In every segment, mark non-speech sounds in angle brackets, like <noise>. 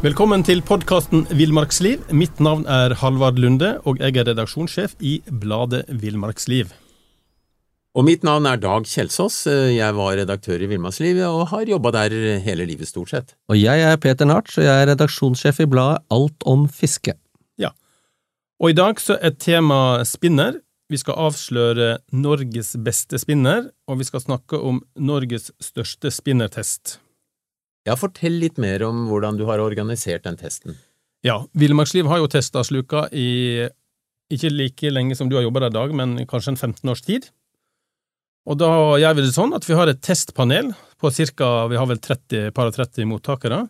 Velkommen til podkasten Villmarksliv. Mitt navn er Halvard Lunde, og jeg er redaksjonssjef i bladet Villmarksliv. Og mitt navn er Dag Kjelsås. Jeg var redaktør i Villmarksliv og har jobba der hele livet, stort sett. Og jeg er Peter Narts, og jeg er redaksjonssjef i bladet Alt om fiske. Ja. Og i dag så er tema spinner. Vi skal avsløre Norges beste spinner, og vi skal snakke om Norges største spinnertest. Ja, Fortell litt mer om hvordan du har organisert den testen. Ja, Villmarksliv har jo testa sluka i ikke like lenge som du har jobba der, i Dag, men kanskje en 15 års tid. Og da gjør vi det sånn at vi har et testpanel på ca. vi har vel 30, par og 30 mottakere,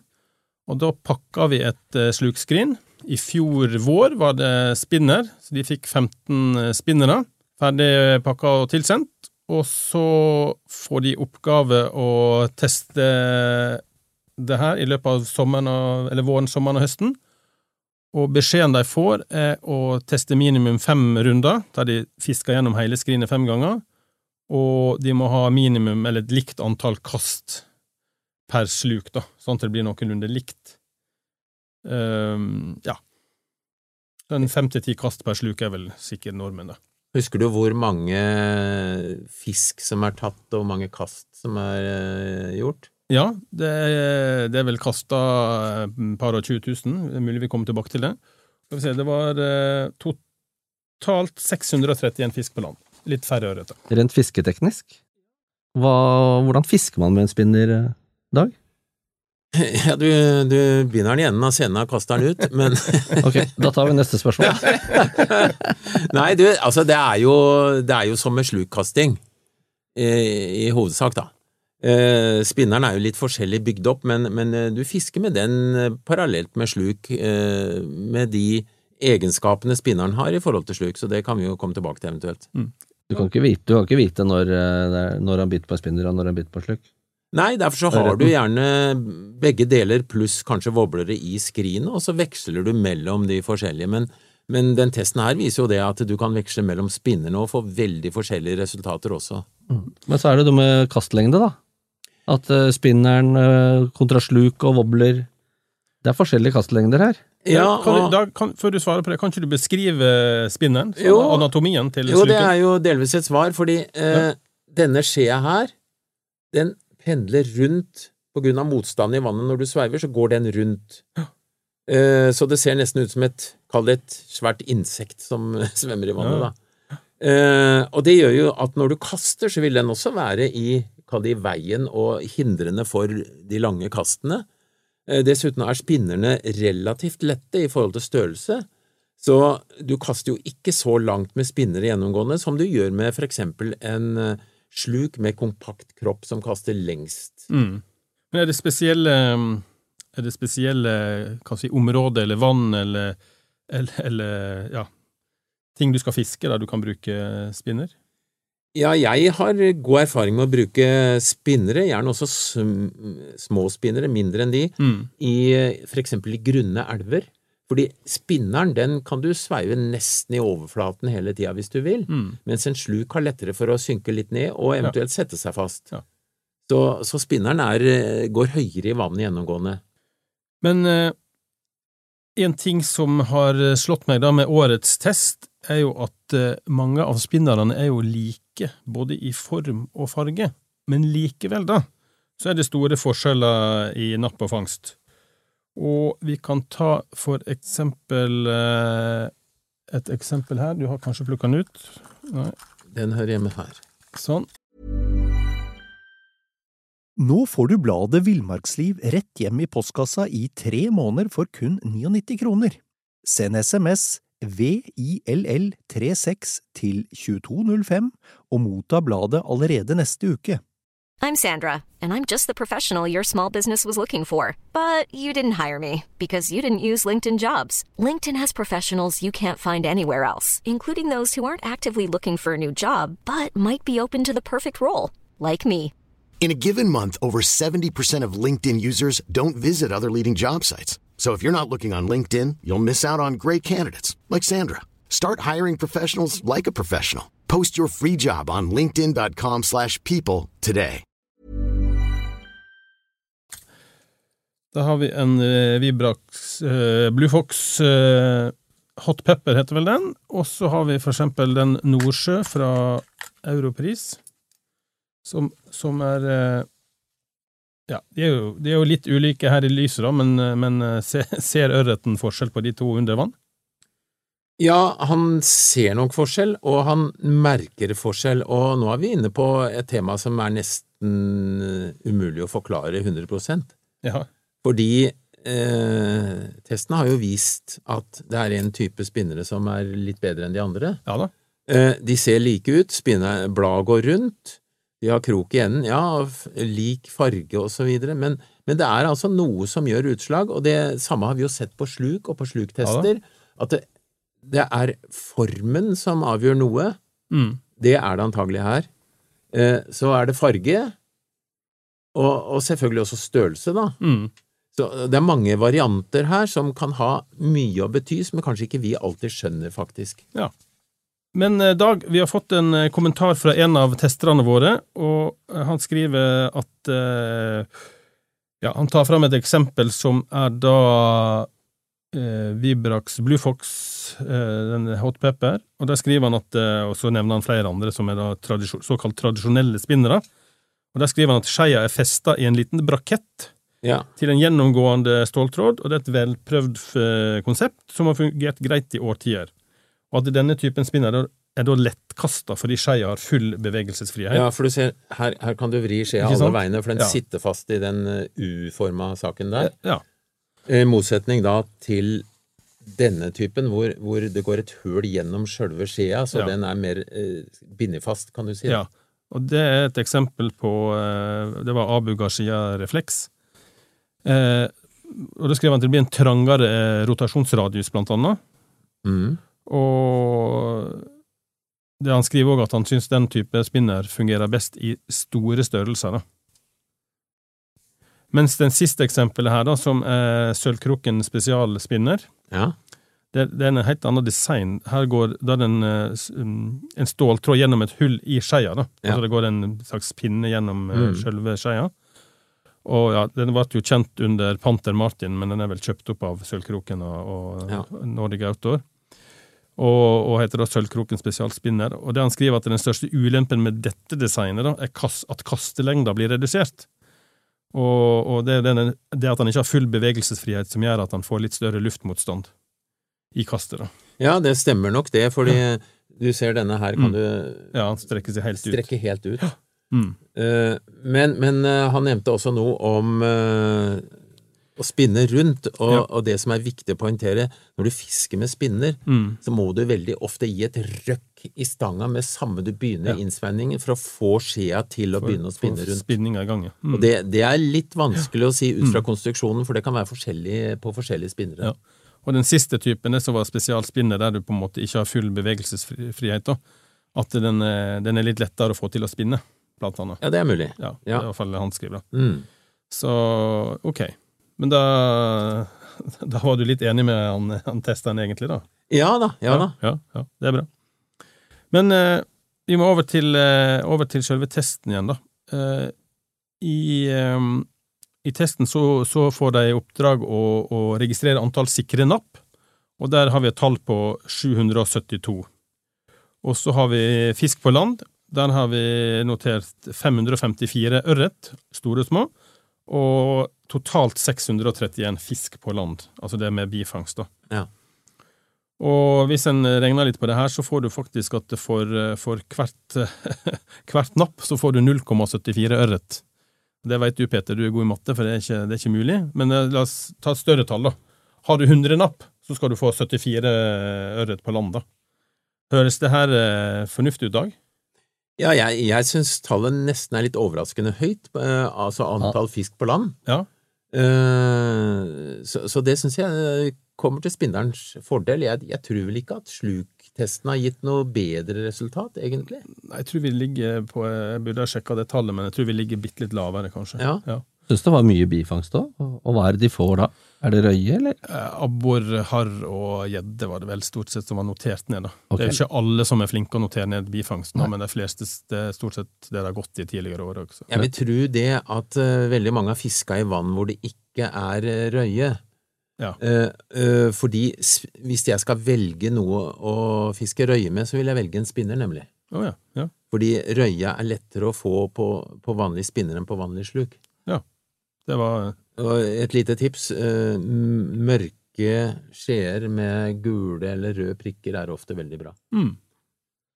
og da pakker vi et uh, slukskrin. I fjor vår var det spinner, så de fikk 15 spinnere ferdig pakka og tilsendt. Og så får de oppgave å teste det her i løpet av sommeren og, eller våren, sommeren og høsten. Og beskjeden de får, er å teste minimum fem runder, der de fisker gjennom hele skrinet fem ganger. Og de må ha minimum, eller et likt antall kast per sluk, da, sånn at det blir noenlunde likt. Um, ja. Den fem til ti kast per sluk er vel sikkert normen, da. Husker du hvor mange fisk som er tatt, og hvor mange kast som er uh, gjort? Ja, det er, det er vel kasta et par og 20 000. Det er mulig vi kommer tilbake til det. Skal vi se, det var eh, totalt 631 fisk på land. Litt færre ørreter. Rent fisketeknisk? Hva, hvordan fisker man med en spinner, eh, Dag? <laughs> Ja, du, du begynner den i enden av scenen og kaster den ut, men <laughs> Ok, da tar vi neste spørsmål. <laughs> Nei, du, altså det er jo, det er jo som med slukkasting, i, i hovedsak, da. Eh, spinneren er jo litt forskjellig bygd opp, men, men eh, du fisker med den eh, parallelt med sluk, eh, med de egenskapene spinneren har i forhold til sluk, så det kan vi jo komme tilbake til eventuelt. Mm. Du kan ikke vite, kan ikke vite når, eh, når han biter på spinner og når han biter på sluk? Nei, derfor så har du gjerne begge deler pluss kanskje voblere i skrinet, og så veksler du mellom de forskjellige. Men, men, den testen her viser jo det at du kan veksle mellom spinnerne og få veldig forskjellige resultater også. Mm. Men så er det det med kastlengde, da. At uh, spinneren uh, kontra sluk og wobbler Det er forskjellige kastlengder her. Ja, kan du, da, kan, før du svarer på det, kan ikke du beskrive spinneren? Sånn, jo, anatomien til sluken? Jo, det er jo delvis et svar, fordi uh, ja. denne skjea her, den pendler rundt på grunn av motstanden i vannet. Når du sveiver, så går den rundt. Ja. så det ser nesten ut som et, kall det et svært insekt som <laughs> svømmer i vannet, ja. da. og det gjør jo at når du kaster, så vil den også være i kall det i veien og hindrende for de lange kastene. Eh, dessuten er spinnerne relativt lette i forhold til størrelse, så du kaster jo ikke så langt med spinnere gjennomgående som du gjør med for eksempel en eh, sluk med kompakt kropp som kaster lengst. Mm. Men er det spesielle, er det spesielle si, områder eller vann eller, eller, eller ja, ting du skal fiske der du kan bruke spinner? Ja, jeg har god erfaring med å bruke spinnere, gjerne også små spinnere, mindre enn de, mm. i for eksempel i grunne elver. Fordi spinneren den kan du sveive nesten i overflaten hele tida hvis du vil, mm. mens en sluk har lettere for å synke litt ned og eventuelt sette seg fast. Ja. Så, så, spinneren er, går høyere i vannet gjennomgående. Men eh, en ting som har slått meg da med årets test, er jo at eh, mange av spinnerne er jo like, både i form og farge, men likevel, da, så er det store forskjeller i napp og fangst. Og vi kan ta for eksempel eh, et eksempel her, du har kanskje plukka den ut? Nei. Den hører hjemme her. Sånn. Nå får du bladet Villmarksliv rett hjem i postkassa i tre måneder for kun 99 kroner. Send SMS VILL36 til 2205 og motta bladet allerede neste uke. I'm Sandra, and I'm just the professional your small business was looking for. But you didn't hire me because you didn't use LinkedIn jobs. LinkedIn has professionals you can't find anywhere else, including those who aren't actively looking for a new job but might be open to the perfect role, like me. In a given month, over 70% of LinkedIn users don't visit other leading job sites. So if you're not looking on LinkedIn, you'll miss out on great candidates like Sandra. Start hiring professionals like a professional. Post your free job on linkedin.com/people today. Da har vi en uh, Vibrax uh, Blue Fox uh, Hot Pepper, heter vel den. Og så har vi for eksempel den Nordsjø fra Europris, som, som er eh, Ja, de er, jo, de er jo litt ulike her i lyset, da, men, men eh, se, ser ørreten forskjell på de to under vann? Ja, han ser nok forskjell, og han merker forskjell, og nå er vi inne på et tema som er nesten eh, umulig å forklare 100% Ja. Fordi eh, testen har jo vist at det er en type spinnere som er litt bedre enn de andre. ja da. Eh, de ser like ut, bladet går rundt, de har krok i enden, ja, lik farge og så videre, men, men det er altså noe som gjør utslag, og det samme har vi jo sett på sluk og på sluktester, at det, det er formen som avgjør noe, Mm. det er det antagelig her. Eh, så er det farge, og, og selvfølgelig også størrelse, da. Mm. Så det er mange varianter her som kan ha mye å bety, som kanskje ikke vi alltid skjønner, faktisk. Men eh, Dag, vi har fått en eh, kommentar fra en av testerne våre, og eh, han skriver at Ja, han tar fram et eksempel som er da eh, Vibrax Blue Fox, eh, den hot pepper, og der skriver han at eh, Og så nevner han flere andre som er da tradisjon, såkalt tradisjonelle spinnere. Og der skriver han at skeia er festa i en liten brakett Ja. til en gjennomgående ståltråd, og det er et velprøvd konsept som har fungert greit i årtier. Og at denne typen spinner er, da lettkasta fordi skeia har full bevegelsesfrihet. Ja, for du ser, her, her kan du vri skjea alle veiene, for den Ja. sitter fast i den eh, U-forma saken der. Ja. I motsetning da til denne typen, hvor, hvor det går et høl gjennom sjølve skjea, så Ja. den er mer eh, bindet fast, kan du si. ja. Og det er et eksempel på eh, Det var Abu Garcia refleks. Eh, og da skrev han at det blir en trangere eh, rotasjonsradius, blant annet. Mm. Og det han skriver òg at han syns den type spinner fungerer best i store størrelser. da. Mens den siste eksempelet her, da, som er Sølvkroken spesialspinner, Ja. det, det er en helt annen design. Her går da den, eh, en ståltråd gjennom et hull i skeia. da. Ja. Altså det går en slags pinne gjennom eh, Mm. selve skeia. Og ja, Den ble jo kjent under Panter Martin, men den er vel kjøpt opp av Sølvkroken og, og Ja. Nordic Outdoor. Og, og heter da Sølvkroken spesialspinner. Og det han skriver at den største ulempen med dette designet, da, er at kastelengda blir redusert. Og, og det, den, det at han ikke har full bevegelsesfrihet som gjør at han får litt større luftmotstand i kastet. da. ja, det stemmer nok det, fordi du ser denne her kan Mm. du Ja, han strekker seg helt ut. strekke helt ut. Mm. Eh, men men eh, han nevnte også noe om eh, å spinne rundt, og, Ja. og det som er viktig å poengtere, når du fisker med spinner, Mm. så må du veldig ofte gi et røkk i stanga med samme du begynner Ja. innspenningen, for å få skjea til å For- begynne å spinne rundt. I gang, ja. Mm. Og det, det er litt vanskelig å si ut fra konstruksjonen, for det kan være forskjellig på forskjellige spinnere. Og den siste typen, det som var spesialspinner, der du på en måte ikke har full bevegelsesfrihet, da, at den er, den er litt lettere å få til å spinne, blant annet. Ja, det er mulig. Ja, Ja. Det er i hvert fall han skriver. da. Mm. Så ok. Men da, <laughs> da var du litt enig med han, han testeren, egentlig, da? Ja da, ja da. Ja, ja, det er bra. Men eh, vi må over til, eh, over til selve testen igjen, da. Eh, i, eh, I testen så, så får de i oppdrag å, å registrere antall sikre napp, og der har vi et tall på 772. Og så har vi fisk på land. Der har vi notert 554 ørret, store og små, og totalt 631 fisk på land. Altså det med bifangst, da. Ja. Og hvis en regner litt på det her, så får du faktisk at for, for hvert, <laughs> hvert napp så får du 0,74 ørret. Det vet du, Peter, du er god i matte, for det er ikke, det er ikke mulig. Men eh, la oss ta et større tall, da. Har du 100 napp, så skal du få 74 ørret på land, da. Høres det her eh, fornuftig ut, Dag? Ja, jeg, jeg syns tallet nesten er litt overraskende høyt, eh, altså antall fisk på land. Ja. Eh, så, så det syns jeg kommer til spinnerens fordel. Jeg, jeg tror vel ikke at sluktesten har gitt noe bedre resultat, egentlig. Jeg tror vi ligger på Jeg burde ha sjekka det tallet, men jeg tror vi ligger bitte litt lavere, kanskje. Ja. Syns det var mye bifangst òg. Og hva er det de får da? Er det røye, eller? Eh, Abbor, harr og gjedde var det vel stort sett som var notert ned. da. Okay. Det er jo ikke alle som er flinke å notere ned bifangst nå, Nei. men de fleste det er stort sett det de har gått i tidligere år også. Jeg vil tro det at uh, veldig mange har fiska i vann hvor det ikke er eh, røye. Ja. Uh, uh, fordi s- hvis jeg skal velge noe å fiske røye med, så vil jeg velge en spinner, nemlig. Oh, ja, ja. Fordi røya er lettere å få på, på vanlig spinner enn på vanlig sluk. Det var Og et lite tips, eh, mørke skjeer med gule eller røde prikker er ofte veldig bra. mm.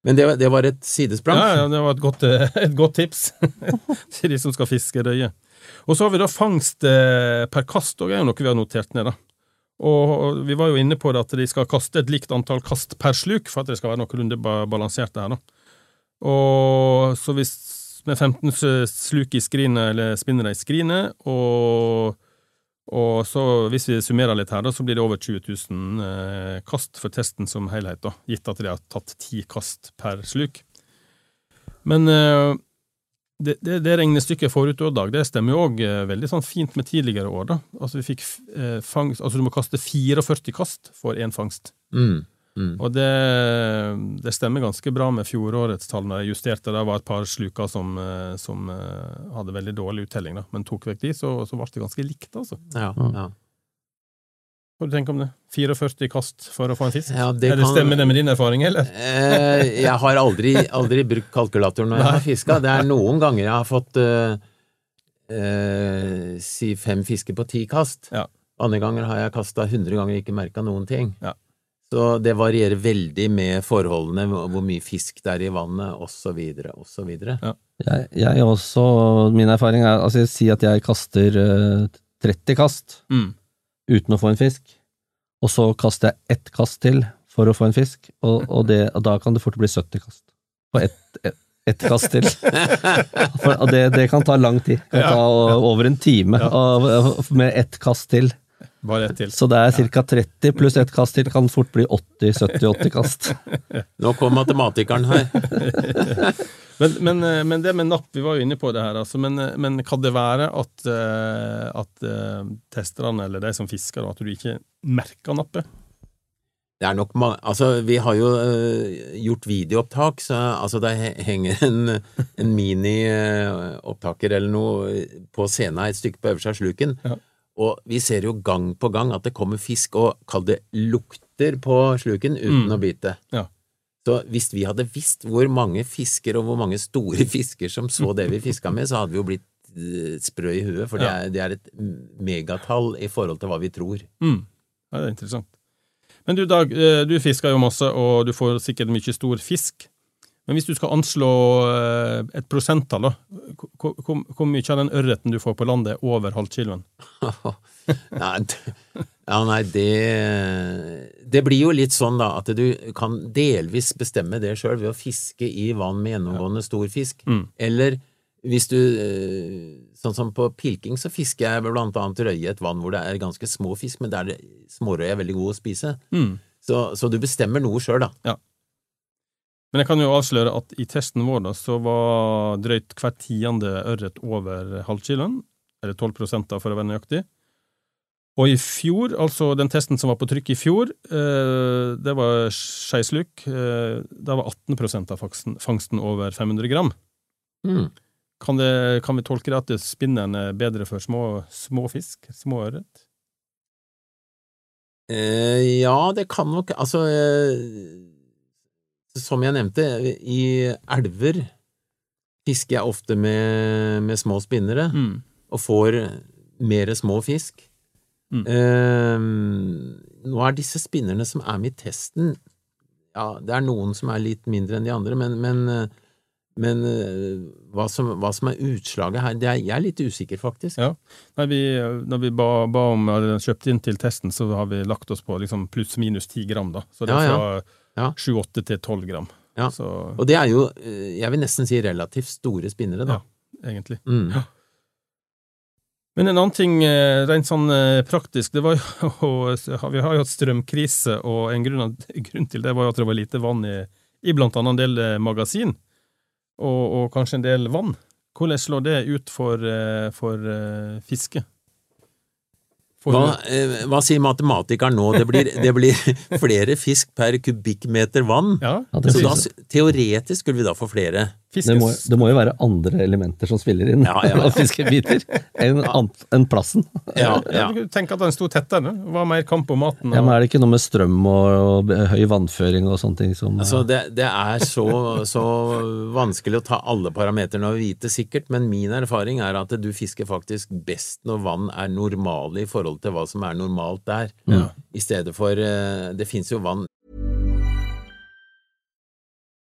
Men det, var- det var et sidesprang. Ja, ja, det var et godt, eh, et godt tips <laughs> til de som skal fiske røye. Og så har vi da fangst eh, per kast, og det er jo noe vi har notert ned, da. Og vi var jo inne på det at de skal kaste et likt antall kast per sluk, for at det skal være noenlunde ba- balansert det her, da. Og så hvis med 15 sluk i skrinet, eller spinnere i skrinet, og, og så hvis vi summerer litt her, da, så blir det over 20 000 eh, kast for testen som helhet, da, gitt at de har tatt ti kast per sluk. Men eh, det, det, det regnestykket forut og dag, det stemmer jo òg veldig sånn fint med tidligere år. da. Altså vi fikk eh, fangst, altså du må kaste 44 kast for én fangst. Mm, mm. Og det, det stemmer ganske bra med fjorårets tall. Når jeg justerte, det var et par sluker som, eh, som eh, hadde veldig dårlig uttelling, da. men tok vekk de, så, så ble det ganske likt, altså. Ja, ja. Hva du tenker om det? 44 kast for å få en fisk? Ja, det eller kan- Stemmer det med din erfaring, eller? Eh, jeg har aldri, aldri brukt kalkulator når jeg har fiska. Det er <laughs> noen ganger jeg har fått eh, eh, si fem fisker på ti kast. Ja. Andre ganger har jeg kasta 100 ganger og ikke merka noen ting. Ja. Så det varierer veldig med forholdene, hvor mye fisk det er i vannet, osv., osv. Jeg, jeg også, min erfaring er altså jeg sier at jeg kaster eh, 30 kast Mm. uten å få en fisk, og så kaster jeg ett kast til for å få en fisk, og, og, det, og da kan det fort bli 70 kast. På ett et, ett kast til. <laughs> For, det, det kan ta lang tid. Det kan Ja. ta over en time Ja. med ett kast til. Bare ett til. Så det er ca. 30 pluss ett kast til kan fort bli 80-70-80 kast. <laughs> Nå kom matematikeren her. <laughs> Men, men, eh, men det med napp, vi var jo inne på det her, altså, men, eh, men kan det være at, eh, at testerne, eller de som fisker, at du ikke merker nappet? Det er nok mange. Altså, vi har jo gjort videoopptak, så altså, det henger en, en mini-opptaker eller noe på scenen et stykke på øverste av sluken, Ja. Og vi ser jo gang på gang at det kommer fisk og kall det lukter på sluken uten Mm. å bite. Ja. Så hvis vi hadde visst hvor mange fisker og hvor mange store <laughs> fisker som så det vi fiska med, så hadde vi jo blitt øh, sprø i huet, for det er, det er et megatall i forhold til hva vi tror. Mm. Ja, det er interessant. Men du Dag, eh, du fisker jo masse, og du får sikkert mye stor fisk. Men hvis du skal anslå eh, et prosenttall, hvor, mye av den ørreten du får på landet er over halvkiloen? <laughs> Nei, ja, nei, det Det blir jo litt sånn, da, at du kan delvis bestemme det sjøl ved å fiske i vann med gjennomgående stor fisk. Mm. Eller hvis du eh, Sånn som på pilking, så fisker jeg blant annet røye i et vann hvor det er ganske små fisk, men der smårøye er veldig god å spise. Mm. Så, så du bestemmer noe sjøl, da. Men jeg kan jo avsløre at i testen vår da, så var drøyt hver tiende ørret over halvkiloen, eller 12 da, for å være nøyaktig. Og i fjor, altså den testen som var på trykk i fjor, eh, det var skeisluk, eh, da var 18% av fangsten, fangsten over 500 gram. Mm. Kan, det, kan vi tolke det at det spinneren er bedre for små, små fisk, små ørret? Eh, ja, det kan nok Altså, eh, som jeg nevnte, i elver fisker jeg ofte med, med små spinnere. Mm. og får mer små fisk. Mm. Eh, nå er disse spinnerne som er med i testen Ja, det er noen som er litt mindre enn de andre, men, men, men eh, hva, som, hva som er utslaget her, det er, jeg er litt usikker, faktisk. Ja. Nei, vi, når vi ba, ba om eller kjøpte inn til testen, så har vi lagt oss på liksom pluss-minus ti gram, da. Så det er Ja, ja. Ja. 7-8 til 12 gram. Ja. Så Og det er jo, eh, jeg vil nesten si relativt store spinnere, da. Ja, egentlig. Mm. Men en annen ting, eh, rent sånn eh, praktisk, det var jo <laughs> Vi har jo hatt strømkrise, og en grunn, <laughs> grunn til det var jo at det var lite vann i, i blant annet en del magasin, og, og kanskje en del vann. Hvordan slår det ut for, for fisket? Hva, eh, hva sier matematikeren nå? Det blir, det blir flere fisk per kubikkmeter vann. Ja, Ja, Så da, teoretisk skulle vi da få flere. Fiskes, Det må, det må jo være andre elementer som spiller inn Ja, ja. av <laughs> fiskebiter enn enn plassen. Ja, ja. ja. Du at den sto tettere. Var mer kamp om maten. Ja, men Er det ikke noe med strøm og, og høy vannføring og sånne ting som Altså, det, det er så, så vanskelig å ta alle parametrene og vite sikkert, men min erfaring er at du fisker faktisk best når vann er normale i forhold til hva som er normalt der. I stedet for eh, Det fins jo vann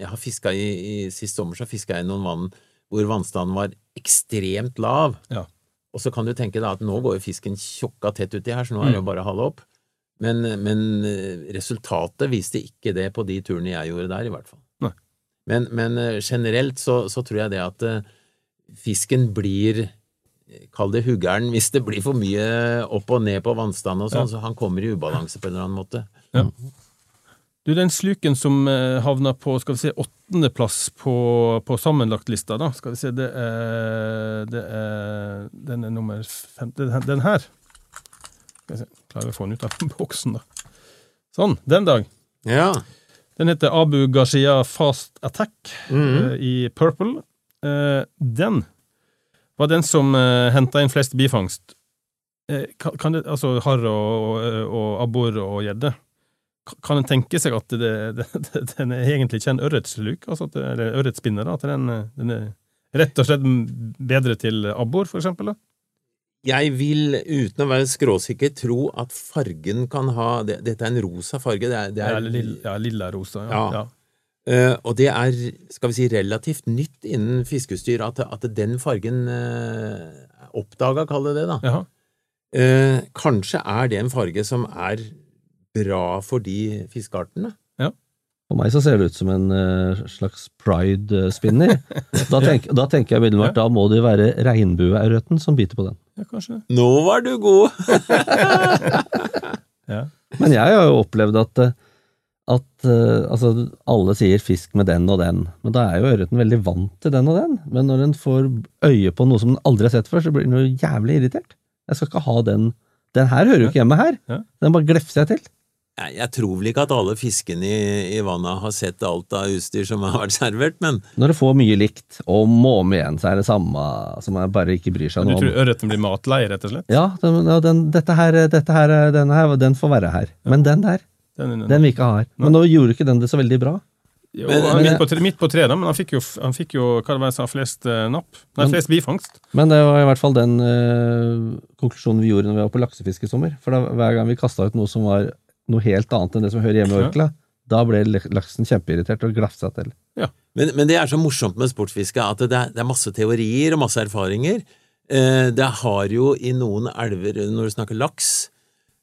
Jeg har fiska i, i Sist sommer så fiska jeg i noen vann hvor vannstanden var ekstremt lav. Ja. Og så kan du tenke deg at nå går jo fisken tjokka tett uti her, så nå er det jo bare å hale opp. Men, men eh, resultatet viste ikke det på de turene jeg gjorde der, i hvert fall. Men, men eh, generelt så, så tror jeg det at eh, fisken blir Kall det huggeren <laughs> hvis det blir for mye opp og ned på vannstanden og sånn, så han kommer i ubalanse på en eller annen måte. Du, den sluken som eh, havna på skal vi si, åttendeplass på, på sammenlagtlista, da, skal vi se, det er, det er Den er nummer fem Den, den her. Skal vi se, klarer vi å få den ut av <laughs> boksen, da. Sånn. Den dag. Ja. Den heter Abu Gashia Fast Attack Mhm. eh, i Purple. Eh, den var den som uh, henta inn flest bifangst. Kan, kan det, altså harr og, og, og abbor og gjedde. Ka- Kan en tenke seg at det, det, det, den er egentlig ikke en ørretsluk, altså at eller ørretspinner, at den, eh, den er rett og slett bedre til abbor, for eksempel? Da? Jeg vil, uten å være skråsikker, tro at fargen kan ha det, Dette er en rosa farge. Det er, det Ja, er, lilla, ja, lilla rosa. Ja. Ja. Eh, og det er skal vi si, relativt nytt innen fiskeutstyr at, at den fargen uh, er oppdaga, kall det det. da. Eh, kanskje er det en farge som er bra for de fiskeartene. For meg så ser det ut som en eh, slags pride-spinner. <laughs> Da, tenk, da tenker jeg umiddelbart da må det være regnbueørreten som biter på den. ja, kanskje. Nå var du god! <laughs> Ja. Men jeg har jo opplevd at, eh, at eh, altså, alle sier fisk med den og den, men da er jo ørreten veldig vant til den og den. Men når den får øye på noe som den aldri har sett før, så blir den jo jævlig irritert. Jeg skal ikke ha den. Den her hører jo ikke hjemme her. Den bare glefser jeg til. Jeg, tror vel ikke at alle fiskene i, i vannet har sett alt av utstyr som har vært servert, men Når du får mye likt, og om og om igjen, så er det samme som jeg bare ikke bryr seg noe om. Du tror ørreten blir matlei, rett og slett? Ja, den, den, dette her, dette her, denne her, den får være her. Men den der, Den, den vil ikke har. Men nå gjorde ikke den det så veldig bra. Jo, Men- han midt på, tre, midt på tre, da, men han fikk jo, han fikk jo hva det var jeg sa, flest eh, napp. Nei, Men- flest bifangst. Men det var i hvert fall den eh, konklusjonen vi gjorde når vi var på laksefiske i sommer. For da, hver gang vi kasta ut noe som var noe helt annet enn det som hører hjemme i orkla, da ble laksen kjempeirritert og glafsa til. Men, men det er så morsomt med sportsfiske at det er, det er masse teorier og masse erfaringer. Eh, det har jo i noen elver, når du snakker laks,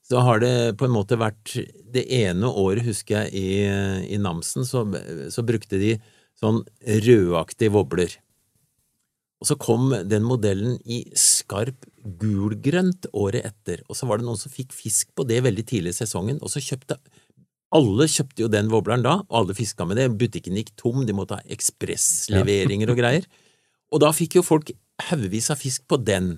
så har det på en måte vært Det ene året, husker jeg, i, i Namsen, så, så brukte de sånn rødaktig wobler. Og så kom den modellen i skarp gulgrønt året etter, og så var det noen som fikk fisk på det veldig tidlig i sesongen, og så kjøpte alle kjøpte jo den våbleren da, og alle fiska med det. Butikken gikk tom, de måtte ha ekspressleveringer og greier. Og da fikk jo folk haugevis av fisk på den.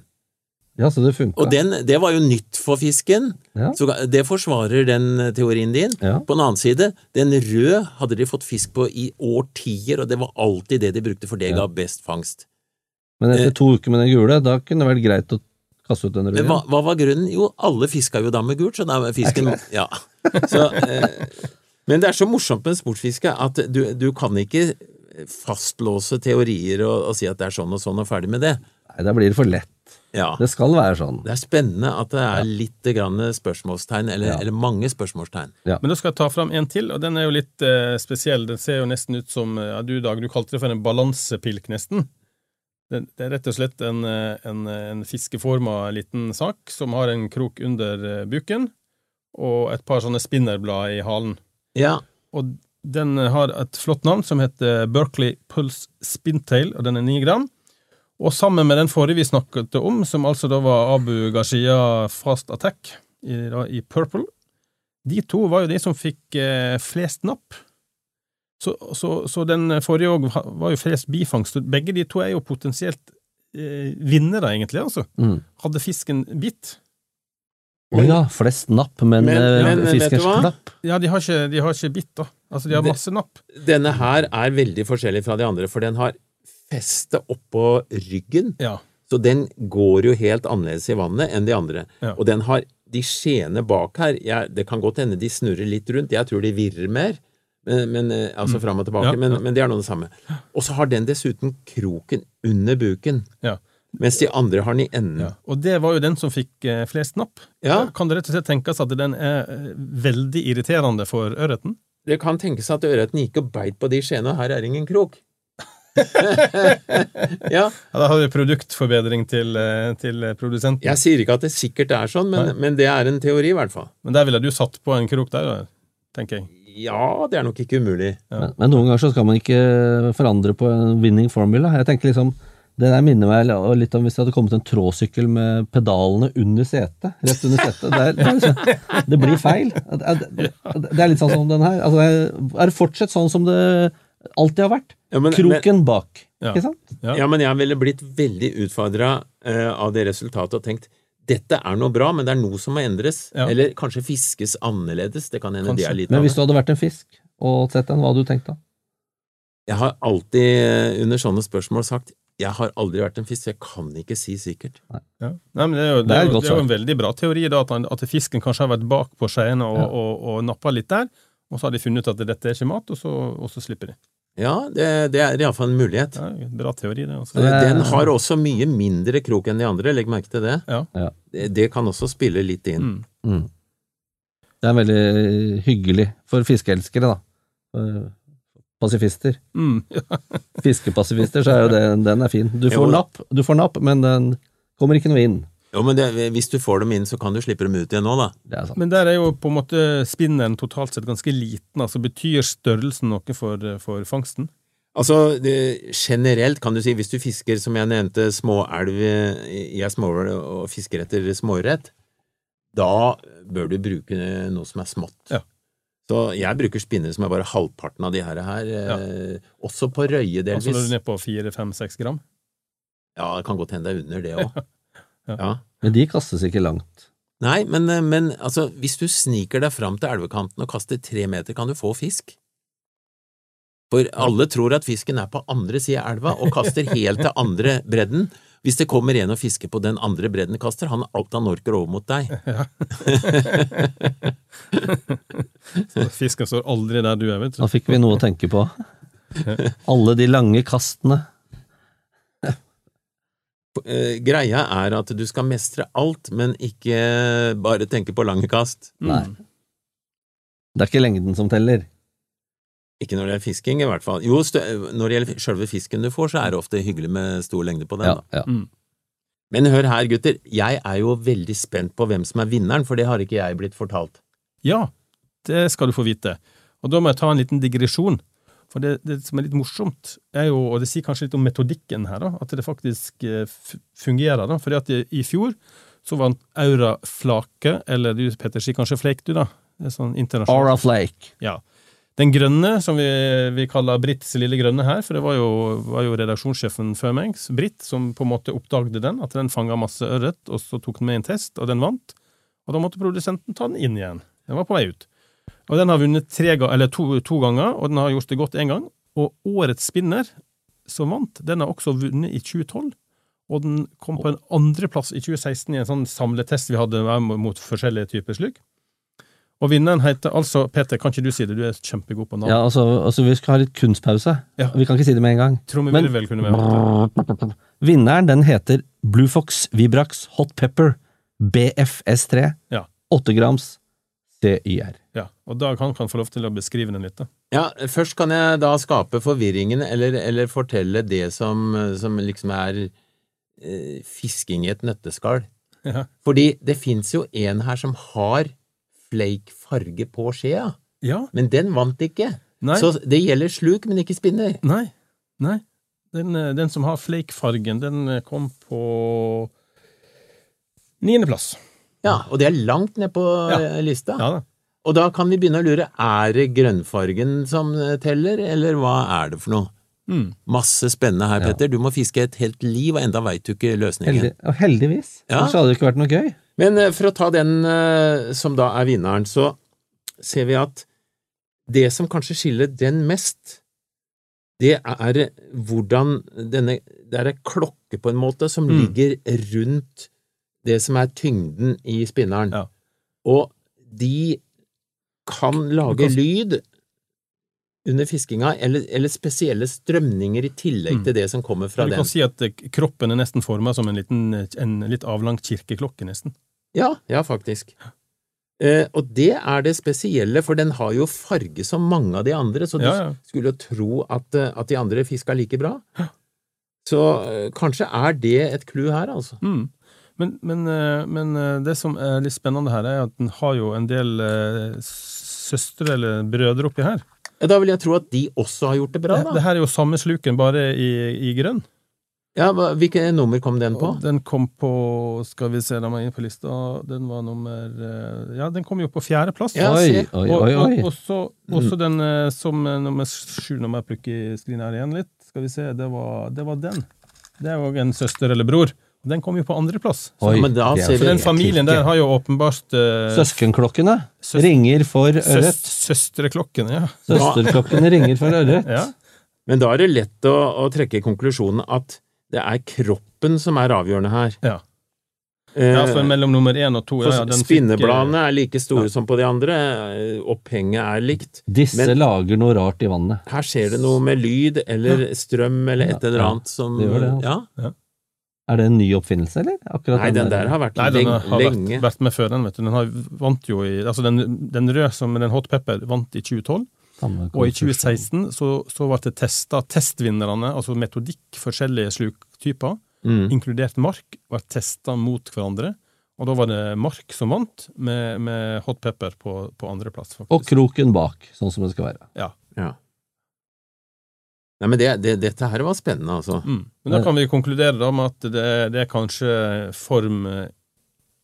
Ja, så det funka. Og den, det var jo nytt for fisken, Ja. så det forsvarer den teorien din. Ja. På den annen side, den røde hadde de fått fisk på i årtier, og det var alltid det de brukte, for det Ja. ga best fangst. Men Eh. etter to uker med den gule, da kunne det vært greit å kaste ut den røde. Hva, hva var grunnen? Jo, alle fiska jo da med gult, så da var fisken Ja. Så, eh, men det er så morsomt med sportsfiske at du, du kan ikke fastlåse teorier og, og si at det er sånn og sånn og ferdig med det. Nei, da blir det for lett. Ja. Det skal være sånn. Det er spennende at det er litt grann spørsmålstegn, eller, Ja. eller mange spørsmålstegn. Men da skal jeg ta fram en til, og den er jo litt eh, spesiell. Den ser jo nesten ut som ja, Du, Dag, du kalte det for en balansepilk, nesten. Det, det er rett og slett en, eh, en, en fiskeforma liten sak som har en krok under eh, buken og et par sånne spinnerblad i halen. Ja, Og den har et flott navn som heter Berkeley Pulse Spintail, og den er ni gram. Og sammen med den forrige vi snakket om, som altså da var Abu Gashia Fast Attack i, da, i Purple, de to var jo de som fikk eh, flest napp. Så, så, så den forrige òg var jo flest bifangst. Begge de to er jo potensielt eh, vinnere, egentlig, altså. Mm. Hadde fisken bitt. Å ja, flest napp, men, Men- eh, men hva? knapp. Ja, de har ikke, de har ikke bitt, da. Altså, de har masse napp. denne her er veldig forskjellig fra de andre, for den har feste oppå ryggen, Ja. så den går jo helt annerledes i vannet enn de andre. Ja. Og den har de skjeene bak her, jeg, det kan godt hende de snurrer litt rundt, jeg tror de virrer mer, men, men, eh, altså fram og tilbake, Mm. Ja, men, ja. men det er nå det samme. Og så har den dessuten kroken under buken, Ja. mens de andre har den i enden. Og det var jo den som fikk eh, flest napp. Kan det rett og slett tenkes at den er eh, veldig irriterende for ørreten? Det kan tenkes at ørreten gikk og beit på de skjeene, og her er ingen krok. <laughs> ja, Da har vi produktforbedring til, eh, til produsenten. jeg sier ikke at det sikkert er sånn, men, men det er en teori i hvert fall. Men der ville du satt på en krok der, tenker jeg. Ja, det er nok ikke umulig. Men, men noen ganger så skal man ikke forandre på en winning formula. Jeg tenker liksom, Det der minner meg litt om hvis det hadde kommet en tråsykkel med pedalene under setet. Rett under setet. Det, er, det, er liksom, det blir feil. Det, det, det er litt sånn som den her. Altså, det er fortsatt sånn som det alltid har vært. Ja, men- Kroken bak. Ja. Ikke sant? Ja. Ja, men jeg ville blitt veldig utfordra av det resultatet og tenkt dette er noe bra, men det er noe som må endres. Ja. Eller kanskje fiskes annerledes. Det kan hende det er litt Men hvis du hadde vært en fisk og sett den, hva hadde du tenkt da? Jeg har alltid eh, under sånne spørsmål sagt jeg har aldri vært en fisk, så jeg kan ikke si sikkert. Ja. Nei, det er jo, det er jo, det er jo en veldig bra teori, da, at, han, at fisken kanskje har vært bak på skeiene og, Ja. og, og nappa litt der, og så har de funnet ut at dette er ikke mat, og så, og så slipper de. Ja, det, det er iallfall en mulighet. Er bra teori, det. Også. Er- Den har også mye mindre krok enn de andre, legg merke til det. Ja. Ja. Det, det kan også spille litt inn. Mm. Mm. Det er veldig hyggelig for fiskeelskere, da. For Pasifister. Mm. Fiskepasifister, så er jo det, den er fin. Du får napp, du får napp, men den kommer ikke noe inn. Jo, men det, hvis du får dem inn, så kan du slippe dem ut igjen nå, da. Det er sant. Men der er jo på en måte spinneren totalt sett ganske liten. altså Betyr størrelsen noe for, for fangsten? Altså, det, generelt kan du si, hvis du fisker, som jeg nevnte, småelv i ei småelv og fisker etter småørret, da bør du bruke noe som er smått. Ja. Så jeg bruker spinnere som er bare halvparten av de her, her eh, også på røye Altså når du delvis. er nede på fire-fem-seks gram? Ja, det kan godt hende det er under det òg. <laughs> Ja. Men de kastes ikke langt. Nei, men, eh, men altså, hvis du sniker deg fram til elvekanten og kaster tre meter, kan du få fisk. For alle tror at fisken er på andre sida av elva og kaster helt til andre bredden. Hvis det kommer en og fisker på den andre bredden, kaster han alt han orker over mot deg. Ja. fisken står aldri der du er, vet du. Da fikk vi noe å tenke på. Alle de lange kastene. Eh, Greia er at du skal mestre alt, men ikke bare tenke på lange kast. Nei. Det er ikke lengden som teller. Ikke når det gjelder fisking, i hvert fall. Jo, når det gjelder sjølve fisken du får, så er det ofte hyggelig med stor lengde på den. Ja, ja. Mm. Men hør her, gutter, jeg er jo veldig spent på hvem som er vinneren, for det har ikke jeg blitt fortalt. Ja, det skal du få vite. Og da må jeg ta en liten digresjon. For det, det som er litt morsomt, er jo, og det sier kanskje litt om metodikken her, da, at det faktisk eh, fungerer. da, fordi at i, fjor så vant Aura Flake, eller du Petter sier kanskje Flake, du da? Det er sånn internasjonalt. Aura Flake. Ja. Den grønne, som vi, vi kaller Britts lille grønne her, for det var jo, var jo redaksjonssjefen før meg, Britt, som på en måte oppdagde den, at den fanga masse ørret, og så tok den med en test, og den vant. Og da måtte produsenten ta den inn igjen. Den var på vei ut. Og den har vunnet tre, eller to, to ganger, og den har gjort det godt én gang. Og årets spinner, som vant, den har også vunnet i 2012. Og den kom på en andreplass i 2016 i en sånn samletest vi hadde mot forskjellige typer slugg. Og vinneren heter altså Peter, kan ikke du si det? Du er kjempegod på navn. Ja, altså, altså, vi skal ha litt kunstpause. Ja. Vi kan ikke si det med en gang. Trommevirvel kunne vi hatt. det. Vinneren den heter Blue Fox Vibrax Hot Pepper BFS3. Ja. 8 grams CYR. Ja, og Dag han kan få lov til å beskrive den litt. da. Ja, først kan jeg da skape forvirringen, eller, eller fortelle det som, som liksom er eh, fisking i et nøtteskall. Ja. Fordi det fins jo en her som har flake farge på skjea, Ja, men den vant ikke. nei, Så det gjelder sluk, men ikke spinner. nei, nei. Den, eh, den som har flake-fargen, den eh, kom på niendeplass. Ja, og det er langt ned på Ja. eh, lista. Ja da. Og da kan vi begynne å lure, er det grønnfargen som eh, teller, eller hva er det for noe? Mm. Masse spennende her, Ja. Petter. Du må fiske et helt liv, og enda veit du ikke løsningen. Heldig, og heldigvis. Ja. Ellers hadde det ikke vært noe gøy. Men eh, for å ta den som da er vinneren, så ser vi at det som kanskje skiller den mest, det er hvordan denne Det er ei klokke, på en måte, som Mm. ligger rundt det som er tyngden i spinneren. Ja. Og de kan lage kan- lyd under fiskinga, eller, eller spesielle strømninger i tillegg Mm. til det som kommer fra den. Du den. kan si at eh, kroppen er nesten forma som en, liten, en litt avlang kirkeklokke, nesten. Ja, ja, faktisk. Eh, og det er det spesielle, for den har jo farge som mange av de andre, så du Ja, ja. skulle jo tro at, eh, at de andre fiska like bra. Så eh, kanskje er det et clou her, altså. Mm. Men, men, eh, men eh, det som er litt spennende her, er at den har jo en del eh, søstre eller brødre oppi her. Da vil jeg tro at de også har gjort det bra, da. det her er jo samme sluken, bare i, i grønn. Ja, hva, Hvilke nummer kom den på? Den kom på Skal vi se, la meg inn på lista. Den var nummer Ja, den kom jo på fjerdeplass. Ja, oi, oi, oi, oi, og, også, også den som nummer sju, når jeg plukker skrin her igjen litt. Skal vi se, det var, det var den. Det er òg en søster eller bror. Den kom jo på andreplass. Oi, da det ser Så den familien der har jo åpenbart uh, Søskenklokkene Søs- ringer for søs. Søstreklokkene, ja. Søsterklokkene ringer for ørret. ja. Men da er det lett å, å trekke konklusjonen at det er kroppen som er avgjørende her. Ja. Eh, ja for mellom nummer én og to ja, ja, den fikk, eh, Spinnebladene er like store ja. som på de andre, eh, opphenget er likt. Disse Men- lager noe rart i vannet. Her skjer det noe med lyd eller strøm eller et Ja, eller ja. annet som Det gjør det, altså. Ja. Er det en ny oppfinnelse, eller? Akkurat Nei, den der har vært Nei, den har vært, vært med før den, vet du. Den har vant jo i Altså, den, den røde som den hot pepper vant i 2012, og i 2016 så, så ble det testa testvinnerne, altså metodikk, forskjellige sluktyper, Mm. inkludert mark, ble testa mot hverandre. Og da var det mark som vant, med, med hot pepper på, på andreplass. Og kroken bak, sånn som det skal være. Ja. Ja. Nei, men det, det, dette her var spennende, altså. Mm. Men da kan vi konkludere da med at det, det er kanskje form eh,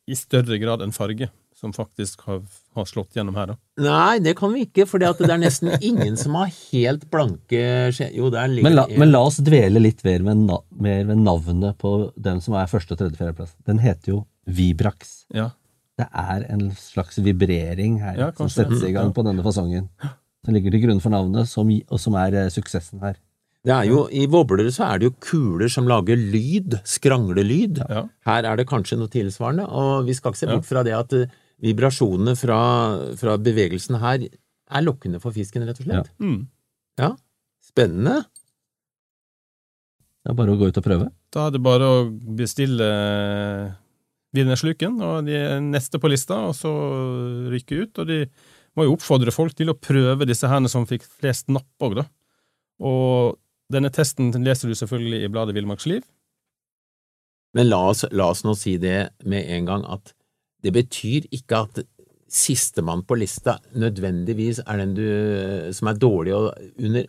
i større grad enn farge som faktisk har, har slått gjennom her, da. Nei, det kan vi ikke, for det er nesten <laughs> ingen som har helt blanke skje... Jo, Men la, men la oss dvele litt mer ved, na mer ved navnet på den som er første, tredje, fjerdeplass. Den heter jo Vibrax. Ja. Det er en slags vibrering her Ja, som settes i gang på denne fasongen. <gasps> Som ligger til grunn for navnet, som, og som er eh, suksessen her. Det er jo, I Våblere så er det jo kuler som lager lyd, skranglelyd. Ja. Her er det kanskje noe tilsvarende, og vi skal ikke se Ja. bort fra det at eh, vibrasjonene fra, fra bevegelsen her er lokkende for fisken, rett og slett. Mm. Ja. Spennende. Det er bare å gå ut og prøve. Da er det bare å bestille vinnersluken, og de er neste på lista, og så rykke ut. Og de må jo oppfordre folk til å prøve disse her som fikk flest napp òg, da. Og denne testen leser du selvfølgelig i bladet Villmarksliv. Men la oss, la oss nå si det med en gang at det betyr ikke at sistemann på lista nødvendigvis er den du som er dårlig, og under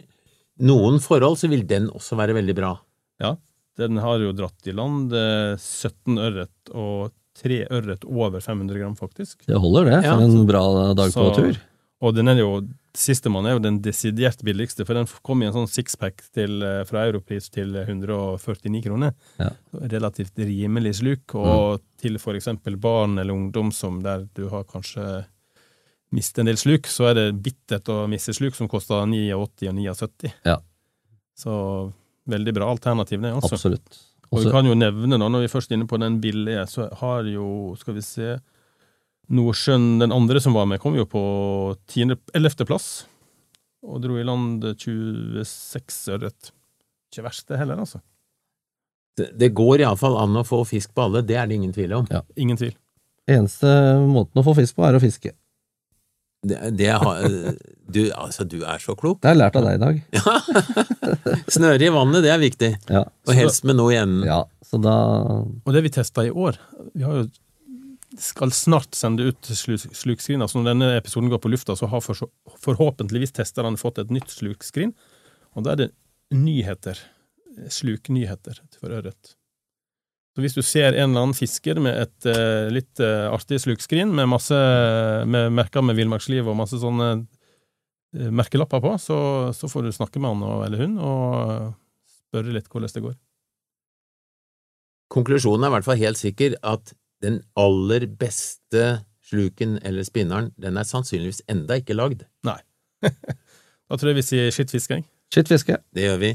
noen forhold så vil den også være veldig bra. Ja, den har jo dratt i land eh, 17 ørret og tre ørret over 500 gram, faktisk. Det holder, det, Ja. for en bra dag på Så- tur. Og den er jo sistemann er jo den desidert billigste, for den kom i en sånn sixpack eh, fra Europris til 149 kroner. Ja. Relativt rimelig sluk, og til for eksempel barn eller ungdom som der du har kanskje mistet en del sluk, så er det bittert å miste sluk som koster 89 og 79. Ja. Så veldig bra alternativ, det, også. Absolutt. Og Også, vi kan jo nevne, nå, når vi først er inne på den billige, så har jo, skal vi se Nordsjøen, den andre som var med, kom jo på 11. plass, og dro i land 26 ørret. Ikke verst, det heller, altså. Det, det går iallfall an å få fisk på alle, det er det ingen tvil om. Ja. Ingen tvil. eneste måten å få fisk på, er å fiske. Det, det har, du, altså, du er så klok. Det har jeg lært av deg i dag. <laughs> Snøre i vannet, det er viktig. Ja, Og helst med noe i enden. ja så da Og det vi testa i år Vi har jo skal snart sende ut slu- slukskrin. Altså når denne episoden går på lufta, så har for, forhåpentligvis testerne fått et nytt slukskrin. Og da er det nyheter. Sluknyheter for ørret. Så hvis du ser en eller annen fisker med et uh, litt uh, artig slukskrin med masse med merker med villmarksliv og masse sånne uh, merkelapper på, så, så får du snakke med han og, eller hun og spørre litt hvordan det går. Konklusjonen er i hvert fall helt sikker at den aller beste sluken eller spinneren, den er sannsynligvis enda ikke lagd. Nei. <laughs> da tror jeg vi sier skittfiske, jeg. Skittfiske. Det gjør vi.